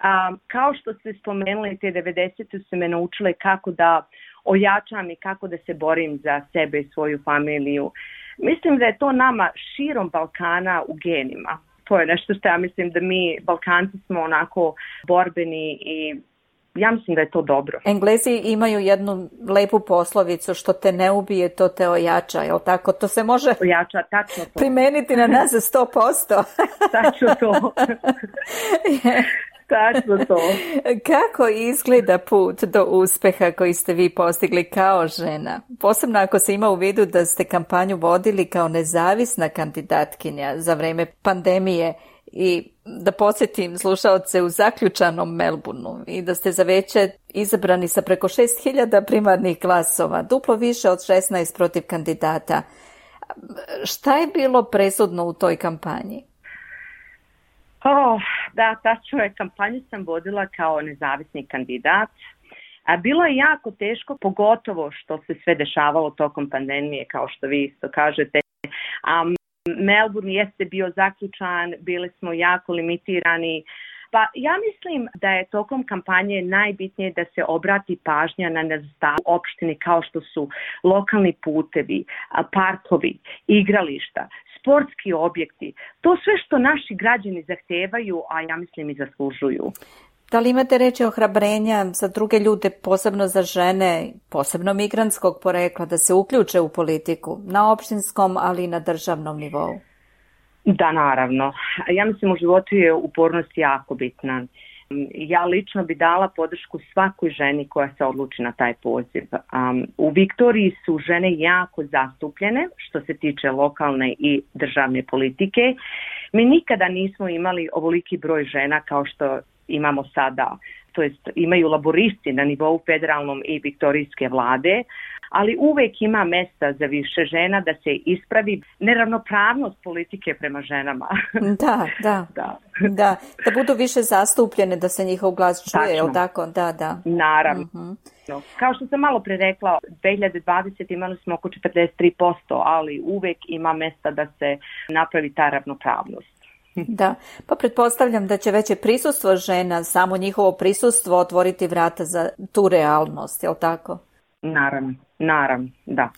A, kao što ste spomenuli, te 90. su me naučile kako da ojačam i kako da se borim za sebe i svoju familiju. Mislim da je to nama širom Balkana u genima to je nešto što ja mislim da mi Balkanci smo onako borbeni i ja mislim da je to dobro. Englezi imaju jednu lepu poslovicu što te ne ubije, to te ojača, jel tako? To se može ojača, tačno to. primeniti na nas za 100%. tačno to. [laughs] [laughs] Tačno [laughs] Kako izgleda put do uspeha koji ste vi postigli kao žena? Posebno ako se ima u vidu da ste kampanju vodili kao nezavisna kandidatkinja za vrijeme pandemije i da podsjetim slušaoce u zaključanom Melbourneu i da ste za veće izabrani sa preko 6000 primarnih glasova, duplo više od 16 protiv kandidata. Šta je bilo presudno u toj kampanji? Oh, da, tačno je, kampanju sam vodila kao nezavisni kandidat. A bilo je jako teško, pogotovo što se sve dešavalo tokom pandemije, kao što vi isto kažete. A Melbourne jeste bio zaključan, bili smo jako limitirani. Pa ja mislim da je tokom kampanje najbitnije da se obrati pažnja na nedostatak opštine kao što su lokalni putevi, parkovi, igrališta, sportski objekti. To sve što naši građani zahtevaju, a ja mislim i zaslužuju. Da li imate reći hrabrenja za druge ljude, posebno za žene, posebno migranskog porekla, da se uključe u politiku na opštinskom, ali i na državnom nivou? Da, naravno. Ja mislim u životu je upornost jako bitna. Ja lično bi dala podršku svakoj ženi koja se odluči na taj poziv. u Viktoriji su žene jako zastupljene što se tiče lokalne i državne politike. Mi nikada nismo imali ovoliki broj žena kao što imamo sada to jest imaju laboristi na nivou federalnom i viktorijske vlade, ali uvek ima mesta za više žena da se ispravi neravnopravnost politike prema ženama. [laughs] Da, da. da. da. da budu više zastupljene, da se njihov glas čuje, Tačno. tako? Da, da. Naravno. Mhm. Kao što sam malo pre rekla, 2020 imali smo oko 43%, ali uvek ima mesta da se napravi ta ravnopravnost. [laughs] Da, pa pretpostavljam da će veće prisustvo žena, samo njihovo prisustvo otvoriti vrata za tu realnost, jel tako? Naravno, naravno, da.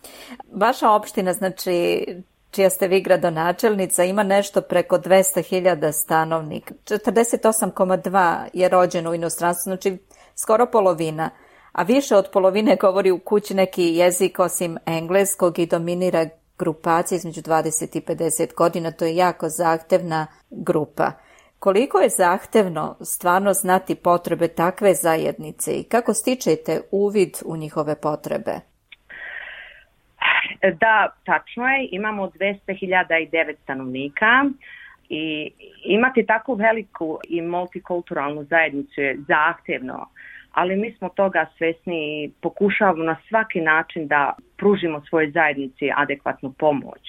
Vaša opština, znači čija ste vi gradonačelnica, ima nešto preko 200.000 stanovnika. 48,2 je rođeno u inostranstvu, znači skoro polovina. A više od polovine govori u kući neki jezik osim engleskog i dominira grupacija između 20 i 50 godina, to je jako zahtevna grupa. Koliko je zahtevno stvarno znati potrebe takve zajednice i kako stičete uvid u njihove potrebe? Da, tačno je, imamo 200.009 stanovnika i imati takvu veliku i multikulturalnu zajednicu je zahtjevno ali mi smo toga svjesni i pokušavamo na svaki način da pružimo svojoj zajednici adekvatnu pomoć.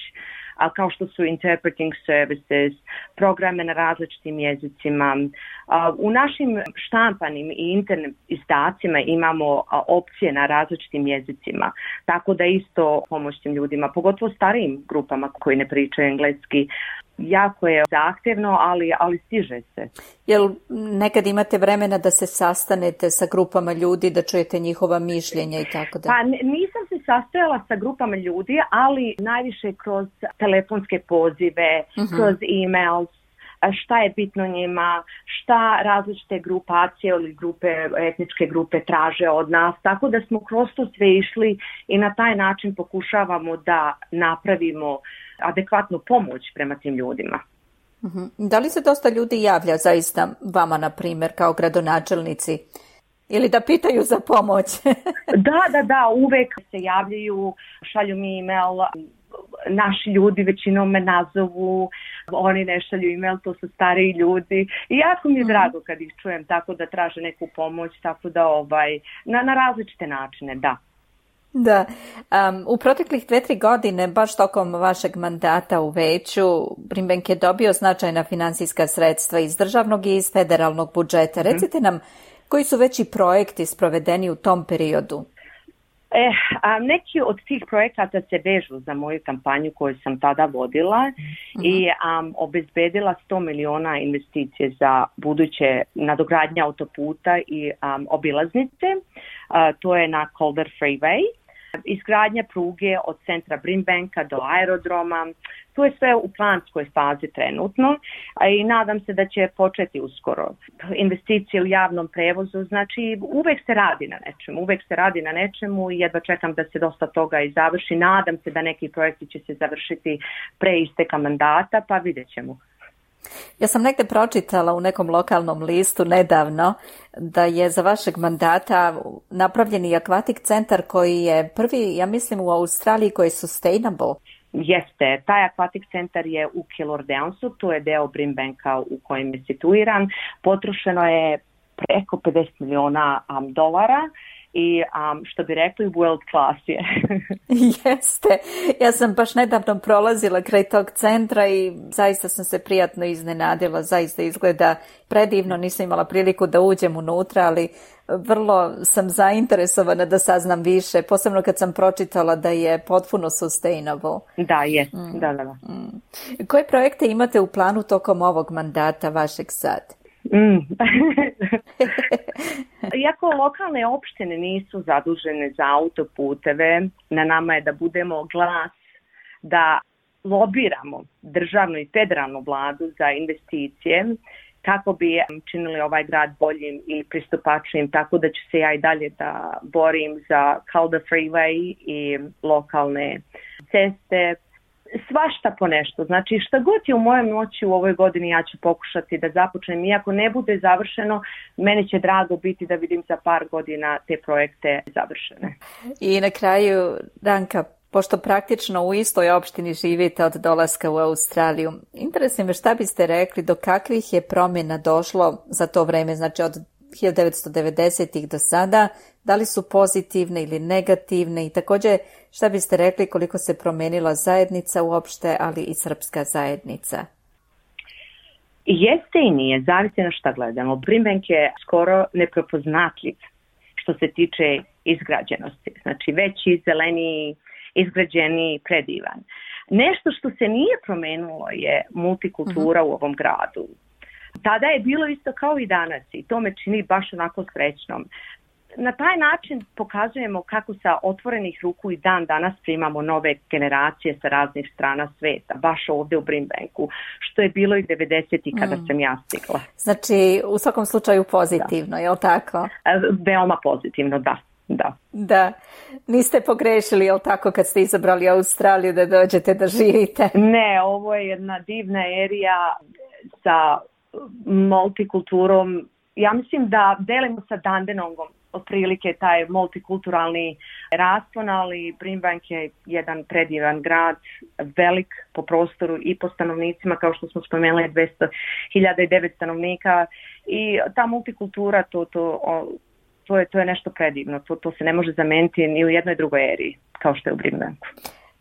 A kao što su interpreting services, programe na različitim jezicima. U našim štampanim i internet izdacima imamo opcije na različitim jezicima, tako da isto pomoć ljudima, pogotovo starijim grupama koji ne pričaju engleski, jako je zahtjevno, ali, ali stiže se. Jel nekad imate vremena da se sastanete sa grupama ljudi, da čujete njihova mišljenja i tako da? Pa nisam se sastojala sa grupama ljudi, ali najviše kroz telefonske pozive, mhm. kroz e-mail, šta je bitno njima, šta različite grupacije ili grupe, etničke grupe traže od nas, tako da smo kroz to sve išli i na taj način pokušavamo da napravimo adekvatnu pomoć prema tim ljudima. Mhm. Da li se dosta ljudi javlja zaista vama, na primjer, kao gradonačelnici? Ili da pitaju za pomoć? [laughs] da, da, da, uvek se javljaju, šalju mi e-mail, naši ljudi većinom me nazovu, oni ne šalju e to su stariji ljudi. I jako mi je mhm. drago kad ih čujem tako da traže neku pomoć, tako da ovaj, na, na različite načine, da. Da. Um, u proteklih dve, tri godine, baš tokom vašeg mandata u Veću, Brimbank je dobio značajna financijska sredstva iz državnog i iz federalnog budžeta. Mhm. Recite nam, koji su veći projekti sprovedeni u tom periodu? Eh, a neki od tih projekata se vežu za moju kampanju koju sam tada vodila mhm. i um, obezbedila 100 miliona investicije za buduće nadogradnje autoputa i obilaznice. to je na Calder Freeway izgradnja pruge od centra Brimbenka do aerodroma. Tu je sve u planskoj fazi trenutno a i nadam se da će početi uskoro. Investicije u javnom prevozu, znači uvek se radi na nečemu, uvek se radi na nečemu i jedva čekam da se dosta toga i završi. Nadam se da neki projekti će se završiti pre isteka mandata, pa vidjet ćemo. Ja sam negdje pročitala u nekom lokalnom listu nedavno da je za vašeg mandata napravljen i akvatik centar koji je prvi, ja mislim, u Australiji koji je sustainable. Jeste, taj akvatik centar je u Kilordeonsu, to je deo Brimbanka u kojem je situiran. Potrošeno je preko 50 miliona dolara i um, što bi rekli world class je. [laughs] Jeste. Ja sam baš nedavno prolazila kraj tog centra i zaista sam se prijatno iznenadila. Zaista izgleda predivno. Nisam imala priliku da uđem unutra, ali vrlo sam zainteresovana da saznam više, posebno kad sam pročitala da je potpuno sustainable. Da, je. Mm. Da, da, mm. Koje projekte imate u planu tokom ovog mandata vašeg sad? Mm. [laughs] Iako lokalne opštine nisu zadužene za autoputeve, na nama je da budemo glas, da lobiramo državnu i federalnu vladu za investicije kako bi činili ovaj grad boljim i pristupačnim, tako da ću se ja i dalje da borim za Calder Freeway i lokalne ceste, svašta po nešto. Znači šta god je u mojoj noći u ovoj godini ja ću pokušati da započnem. Iako ne bude završeno, meni će drago biti da vidim za par godina te projekte završene. I na kraju, Danka, Pošto praktično u istoj opštini živite od dolaska u Australiju, interesuje me šta biste rekli do kakvih je promjena došlo za to vrijeme, znači od 1990-ih do sada, da li su pozitivne ili negativne i također šta biste rekli koliko se promenila zajednica uopšte, ali i srpska zajednica? Jeste i nije, zavisi na šta gledamo. Brimbenk je skoro neprepoznatljiv što se tiče izgrađenosti. Znači veći, zeleni, izgrađeni, predivan. Nešto što se nije promenilo je multikultura u ovom gradu. Tada je bilo isto kao i danas i to me čini baš onako srećnom. Na taj način pokazujemo kako sa otvorenih ruku i dan danas primamo nove generacije sa raznih strana sveta, baš ovdje u Brimbenku, što je bilo i 90 kada mm. sam ja stigla. Znači, u svakom slučaju pozitivno, je li tako? E, veoma pozitivno, da. Da. da. Niste pogrešili, jel tako, kad ste izabrali Australiju da dođete da živite? Ne, ovo je jedna divna erija sa multikulturom. Ja mislim da delimo sa Dandenongom otprilike taj multikulturalni raspon, ali Brimbank je jedan predivan grad, velik po prostoru i po stanovnicima, kao što smo spomenuli, 200.009 stanovnika i ta multikultura, to, to, to, je, to je nešto predivno, to, to se ne može zameniti ni u jednoj drugoj eriji, kao što je u Brimbanku.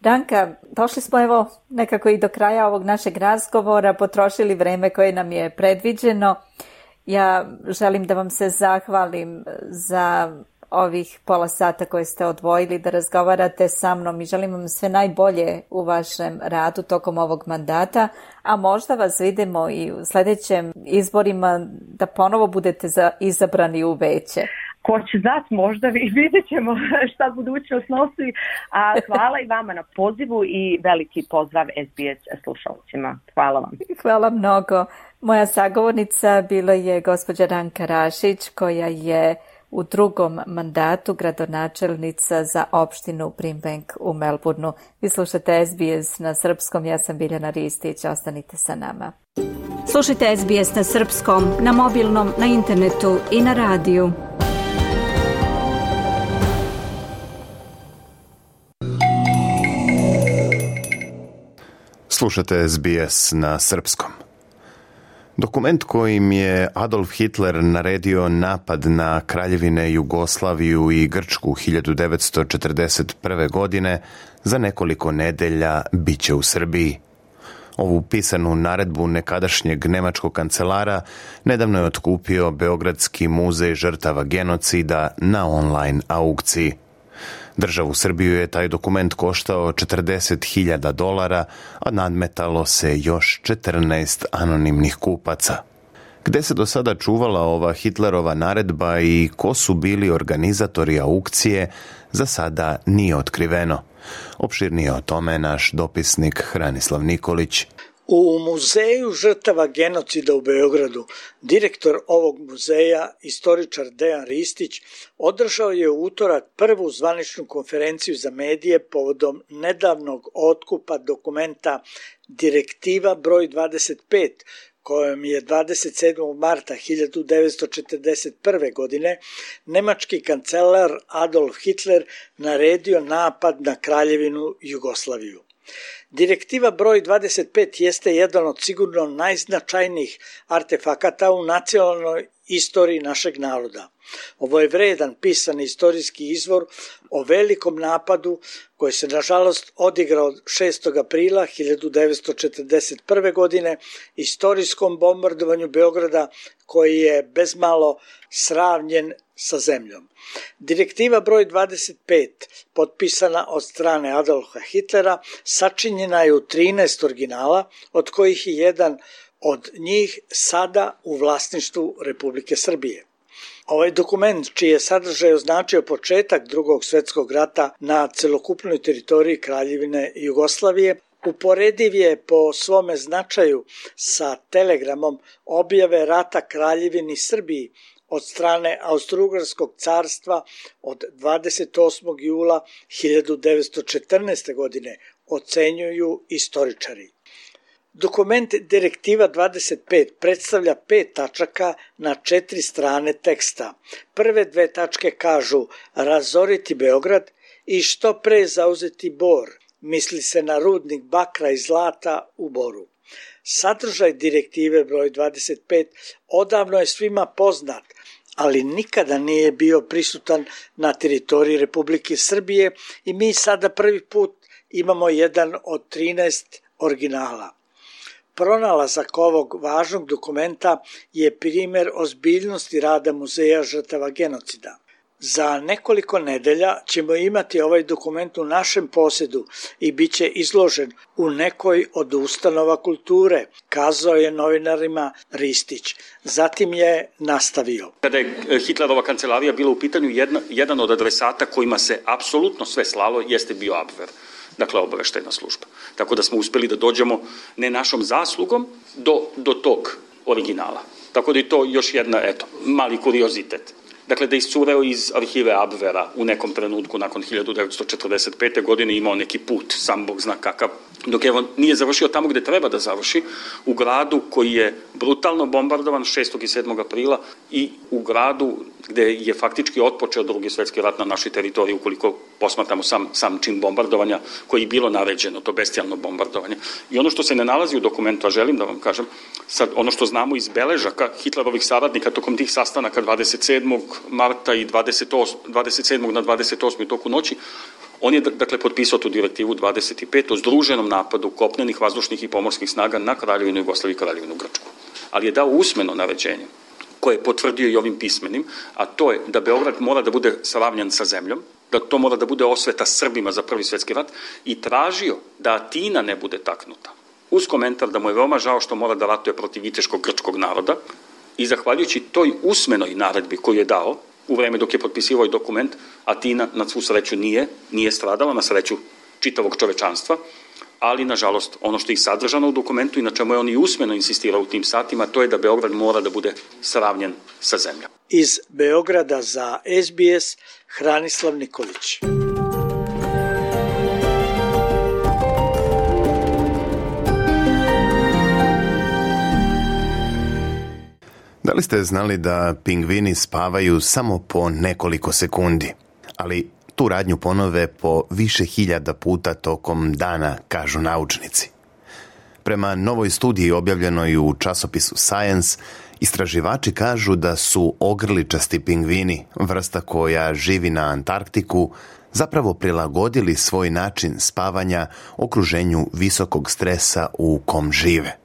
Danka, došli smo evo nekako i do kraja ovog našeg razgovora, potrošili vreme koje nam je predviđeno. Ja želim da vam se zahvalim za ovih pola sata koje ste odvojili da razgovarate sa mnom i želim vam sve najbolje u vašem radu tokom ovog mandata, a možda vas vidimo i u sljedećem izborima da ponovo budete izabrani u veće ko će zat možda, [laughs] vidjet ćemo [laughs] šta budućnost nosi. A hvala i vama na pozivu i veliki pozdrav SBS slušalcima. Hvala vam. [laughs] Hvala mnogo. Moja sagovornica bila je gospođa Ranka Rašić koja je u drugom mandatu gradonačelnica za opštinu Primbank u Melbourneu. Vi slušate SBS na srpskom, ja sam Biljana Ristić, ostanite sa nama. Slušajte SBS na srpskom, na mobilnom, na internetu i na radiju. Slušate SBS na srpskom. Dokument kojim je Adolf Hitler naredio napad na kraljevine Jugoslaviju i Grčku 1941. godine za nekoliko nedelja bit će u Srbiji. Ovu pisanu naredbu nekadašnjeg nemačkog kancelara nedavno je otkupio Beogradski muzej žrtava genocida na online aukciji – Državu Srbiju je taj dokument koštao 40.000 dolara, a nadmetalo se još 14 anonimnih kupaca. Gde se do sada čuvala ova Hitlerova naredba i ko su bili organizatori aukcije, za sada nije otkriveno. Opširnije o tome naš dopisnik Hranislav Nikolić – u muzeju žrtava genocida u Beogradu direktor ovog muzeja, istoričar Dejan Ristić, održao je u utorak prvu zvaničnu konferenciju za medije povodom nedavnog otkupa dokumenta Direktiva broj 25 kojom je 27. marta 1941. godine nemački kancelar Adolf Hitler naredio napad na kraljevinu Jugoslaviju. Direktiva broj 25 jeste jedan od sigurno najznačajnijih artefakata u nacionalnoj istoriji našeg naroda. Ovo je vredan pisani istorijski izvor o velikom napadu koji se nažalost odigrao 6. aprila 1941. godine istorijskom bombardovanju Beograda koji je bezmalo sravnjen sa zemljom. Direktiva broj 25, potpisana od strane Adolfa Hitlera, sačinjena je u 13 originala, od kojih je jedan od njih sada u vlasništvu Republike Srbije. Ovaj dokument, čiji je sadržaj označio početak drugog svjetskog rata na celokupnoj teritoriji Kraljevine Jugoslavije, uporediv je po svome značaju sa telegramom objave rata Kraljevini Srbiji od strane Austrougarskog carstva od 28. jula 1914. godine, ocenjuju istoričari. Dokument Direktiva 25 predstavlja pet tačaka na četiri strane teksta. Prve dve tačke kažu razoriti Beograd i što pre zauzeti Bor, misli se na rudnik bakra i zlata u Boru. Sadržaj direktive broj 25 odavno je svima poznat, ali nikada nije bio prisutan na teritoriji Republike Srbije i mi sada prvi put imamo jedan od 13 originala. Pronalazak ovog važnog dokumenta je primjer ozbiljnosti rada Muzeja žrtava genocida. Za nekoliko nedelja ćemo imati ovaj dokument u našem posjedu i bit će izložen u nekoj od ustanova kulture, kazao je novinarima Ristić. Zatim je nastavio. Kada je e, Hitlerova kancelarija bila u pitanju, jedan od adresata kojima se apsolutno sve slalo jeste bio Abwehr dakle obaveštajna služba. Tako da smo uspeli da dođemo ne našom zaslugom do, do tog originala. Tako da je to još jedna, eto, mali kuriozitet dakle da iscureo iz arhive Abvera u nekom trenutku nakon 1945. godine imao neki put, sam Bog zna kakav, dok je on nije završio tamo gdje treba da završi, u gradu koji je brutalno bombardovan 6. i 7. aprila i u gradu gdje je faktički otpočeo drugi svjetski rat na našoj teritoriji, ukoliko posmatramo sam, sam čin bombardovanja koji je bilo naređeno, to bestijalno bombardovanje. I ono što se ne nalazi u dokumentu, a želim da vam kažem, Sad, ono što znamo iz beležaka Hitlerovih saradnika tokom tih sastanaka 27. marta i 28, 27. na 28. toku noći, on je dakle potpisao tu direktivu 25 o združenom napadu kopnenih, vazdušnih i pomorskih snaga na Kraljevinu Jugoslaviju i Kraljevinu Grčku. Ali je dao usmeno naređenje koje je potvrdio i ovim pismenim, a to je da Beograd mora da bude sravnjan sa zemljom, da to mora da bude osveta Srbima za Prvi svjetski rat i tražio da Atina ne bude taknuta uz komentar da mu je veoma žao što mora da ratuje protiv viteškog grčkog naroda i zahvaljujući toj usmenoj naredbi koju je dao u vreme dok je potpisivao ovaj dokument, Atina na svu sreću nije, nije stradala, na sreću čitavog čovečanstva, ali nažalost ono što je sadržano u dokumentu i na čemu je on i usmeno insistirao u tim satima, to je da Beograd mora da bude sravnjen sa zemljom. Iz Beograda za SBS Hranislav Nikolić. Da li ste znali da pingvini spavaju samo po nekoliko sekundi? Ali tu radnju ponove po više hiljada puta tokom dana, kažu naučnici. Prema novoj studiji objavljenoj u časopisu Science, istraživači kažu da su ogrličasti pingvini, vrsta koja živi na Antarktiku, zapravo prilagodili svoj način spavanja okruženju visokog stresa u kom žive.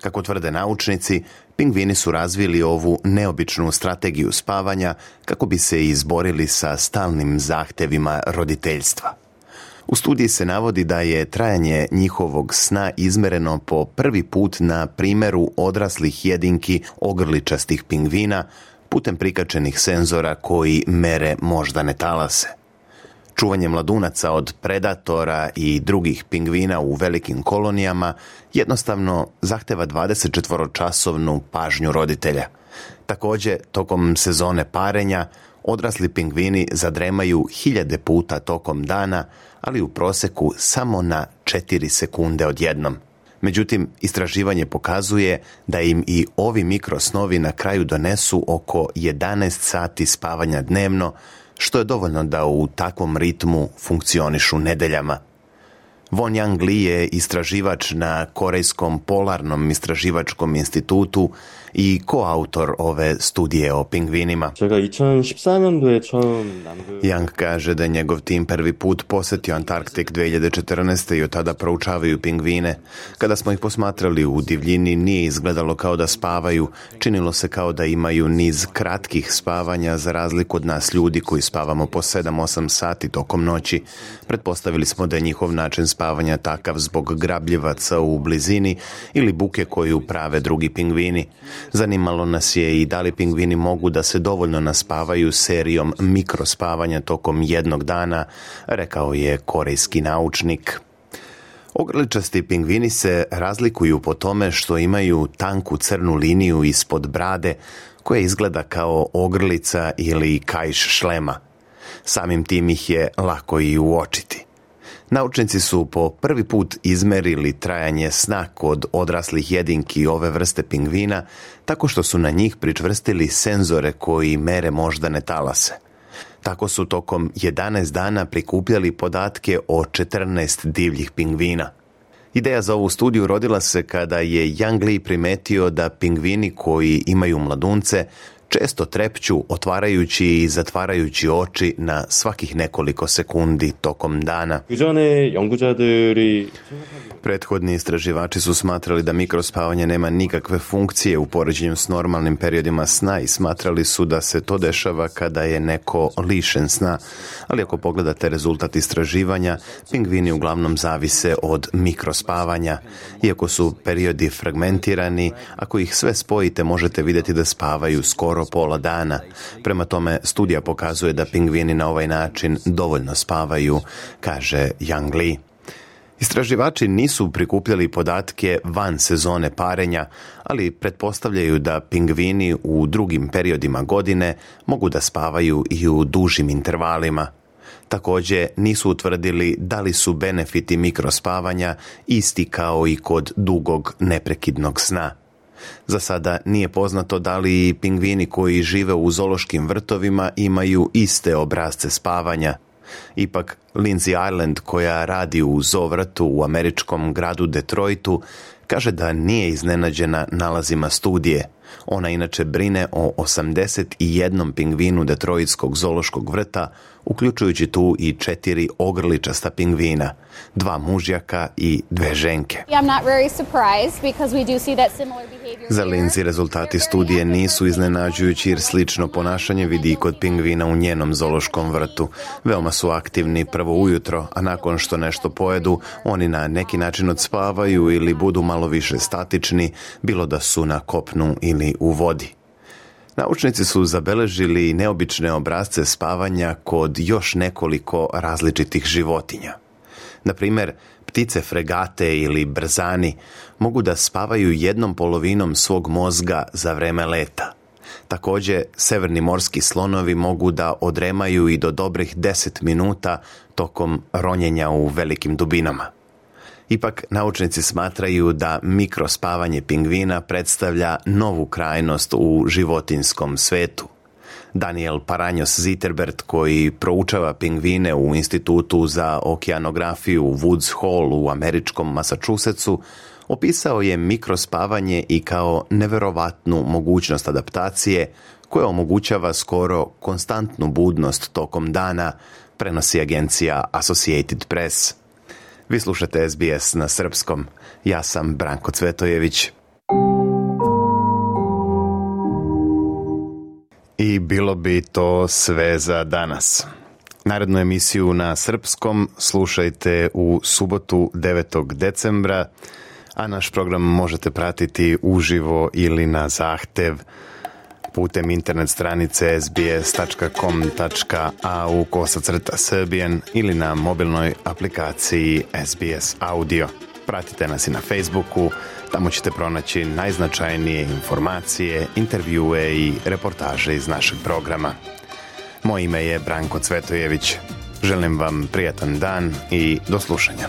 Kako tvrde naučnici, pingvini su razvili ovu neobičnu strategiju spavanja kako bi se izborili sa stalnim zahtevima roditeljstva. U studiji se navodi da je trajanje njihovog sna izmereno po prvi put na primjeru odraslih jedinki ogrličastih pingvina putem prikačenih senzora koji mere moždane talase. Čuvanje mladunaca od predatora i drugih pingvina u velikim kolonijama jednostavno zahteva 24-časovnu pažnju roditelja. Također, tokom sezone parenja, odrasli pingvini zadremaju hiljade puta tokom dana, ali u proseku samo na 4 sekunde odjednom. Međutim, istraživanje pokazuje da im i ovi mikrosnovi na kraju donesu oko 11 sati spavanja dnevno, što je dovoljno da u takvom ritmu funkcionišu nedeljama. Von Yang Lee je istraživač na Korejskom polarnom istraživačkom institutu i koautor ove studije o pingvinima. Yang kaže da je njegov tim prvi put posjetio Antarktik 2014. i od tada proučavaju pingvine. Kada smo ih posmatrali u divljini nije izgledalo kao da spavaju, činilo se kao da imaju niz kratkih spavanja za razliku od nas ljudi koji spavamo po 7-8 sati tokom noći. Pretpostavili smo da je njihov način spavanja takav zbog grabljivaca u blizini ili buke koju prave drugi pingvini. Zanimalo nas je i da li pingvini mogu da se dovoljno naspavaju serijom mikrospavanja tokom jednog dana, rekao je korejski naučnik. Ogrličasti pingvini se razlikuju po tome što imaju tanku crnu liniju ispod brade koja izgleda kao ogrlica ili kajš šlema. Samim tim ih je lako i uočiti. Naučnici su po prvi put izmerili trajanje sna kod odraslih jedinki ove vrste pingvina tako što su na njih pričvrstili senzore koji mere moždane talase. Tako su tokom 11 dana prikupljali podatke o 14 divljih pingvina. Ideja za ovu studiju rodila se kada je Yang Lee primetio da pingvini koji imaju mladunce često trepću otvarajući i zatvarajući oči na svakih nekoliko sekundi tokom dana. Prethodni istraživači su smatrali da mikrospavanje nema nikakve funkcije u poređenju s normalnim periodima sna i smatrali su da se to dešava kada je neko lišen sna. Ali ako pogledate rezultat istraživanja, pingvini uglavnom zavise od mikrospavanja. Iako su periodi fragmentirani, ako ih sve spojite možete vidjeti da spavaju skoro skoro pola dana. Prema tome, studija pokazuje da pingvini na ovaj način dovoljno spavaju, kaže Yang Li. Istraživači nisu prikupljali podatke van sezone parenja, ali pretpostavljaju da pingvini u drugim periodima godine mogu da spavaju i u dužim intervalima. Također nisu utvrdili da li su benefiti mikrospavanja isti kao i kod dugog neprekidnog sna. Za sada nije poznato da li pingvini koji žive u zološkim vrtovima imaju iste obrazce spavanja. Ipak, Lindsay Island, koja radi u zovratu u američkom gradu Detroitu, kaže da nije iznenađena nalazima studije. Ona inače brine o 81 pingvinu Detroitskog zološkog vrta, uključujući tu i četiri ogrličasta pingvina, dva mužjaka i dve ženke. Za Linzi rezultati studije nisu iznenađujući jer slično ponašanje vidi i kod pingvina u njenom zološkom vrtu. Veoma su aktivni prvo ujutro, a nakon što nešto pojedu, oni na neki način odspavaju ili budu malo više statični, bilo da su na kopnu ili u vodi. Naučnici su zabeležili neobične obrazce spavanja kod još nekoliko različitih životinja. Na primjer, ptice fregate ili brzani mogu da spavaju jednom polovinom svog mozga za vreme leta. Također, severni morski slonovi mogu da odremaju i do dobrih 10 minuta tokom ronjenja u velikim dubinama. Ipak, naučnici smatraju da mikrospavanje pingvina predstavlja novu krajnost u životinskom svetu. Daniel Paranjos Ziterbert, koji proučava pingvine u Institutu za okeanografiju Woods Hole u američkom Massachusettsu, opisao je mikrospavanje i kao neverovatnu mogućnost adaptacije koja omogućava skoro konstantnu budnost tokom dana, prenosi agencija Associated Press. Vi slušate SBS na srpskom. Ja sam Branko Cvetojević. I bilo bi to sve za danas. Narodnu emisiju na srpskom slušajte u subotu 9. decembra, a naš program možete pratiti uživo ili na zahtev putem internet stranice sbs.com.au kosacrta srbijen ili na mobilnoj aplikaciji SBS Audio. Pratite nas i na Facebooku, tamo ćete pronaći najznačajnije informacije, intervjue i reportaže iz našeg programa. Moje ime je Branko Cvetojević. Želim vam prijatan dan i do slušanja.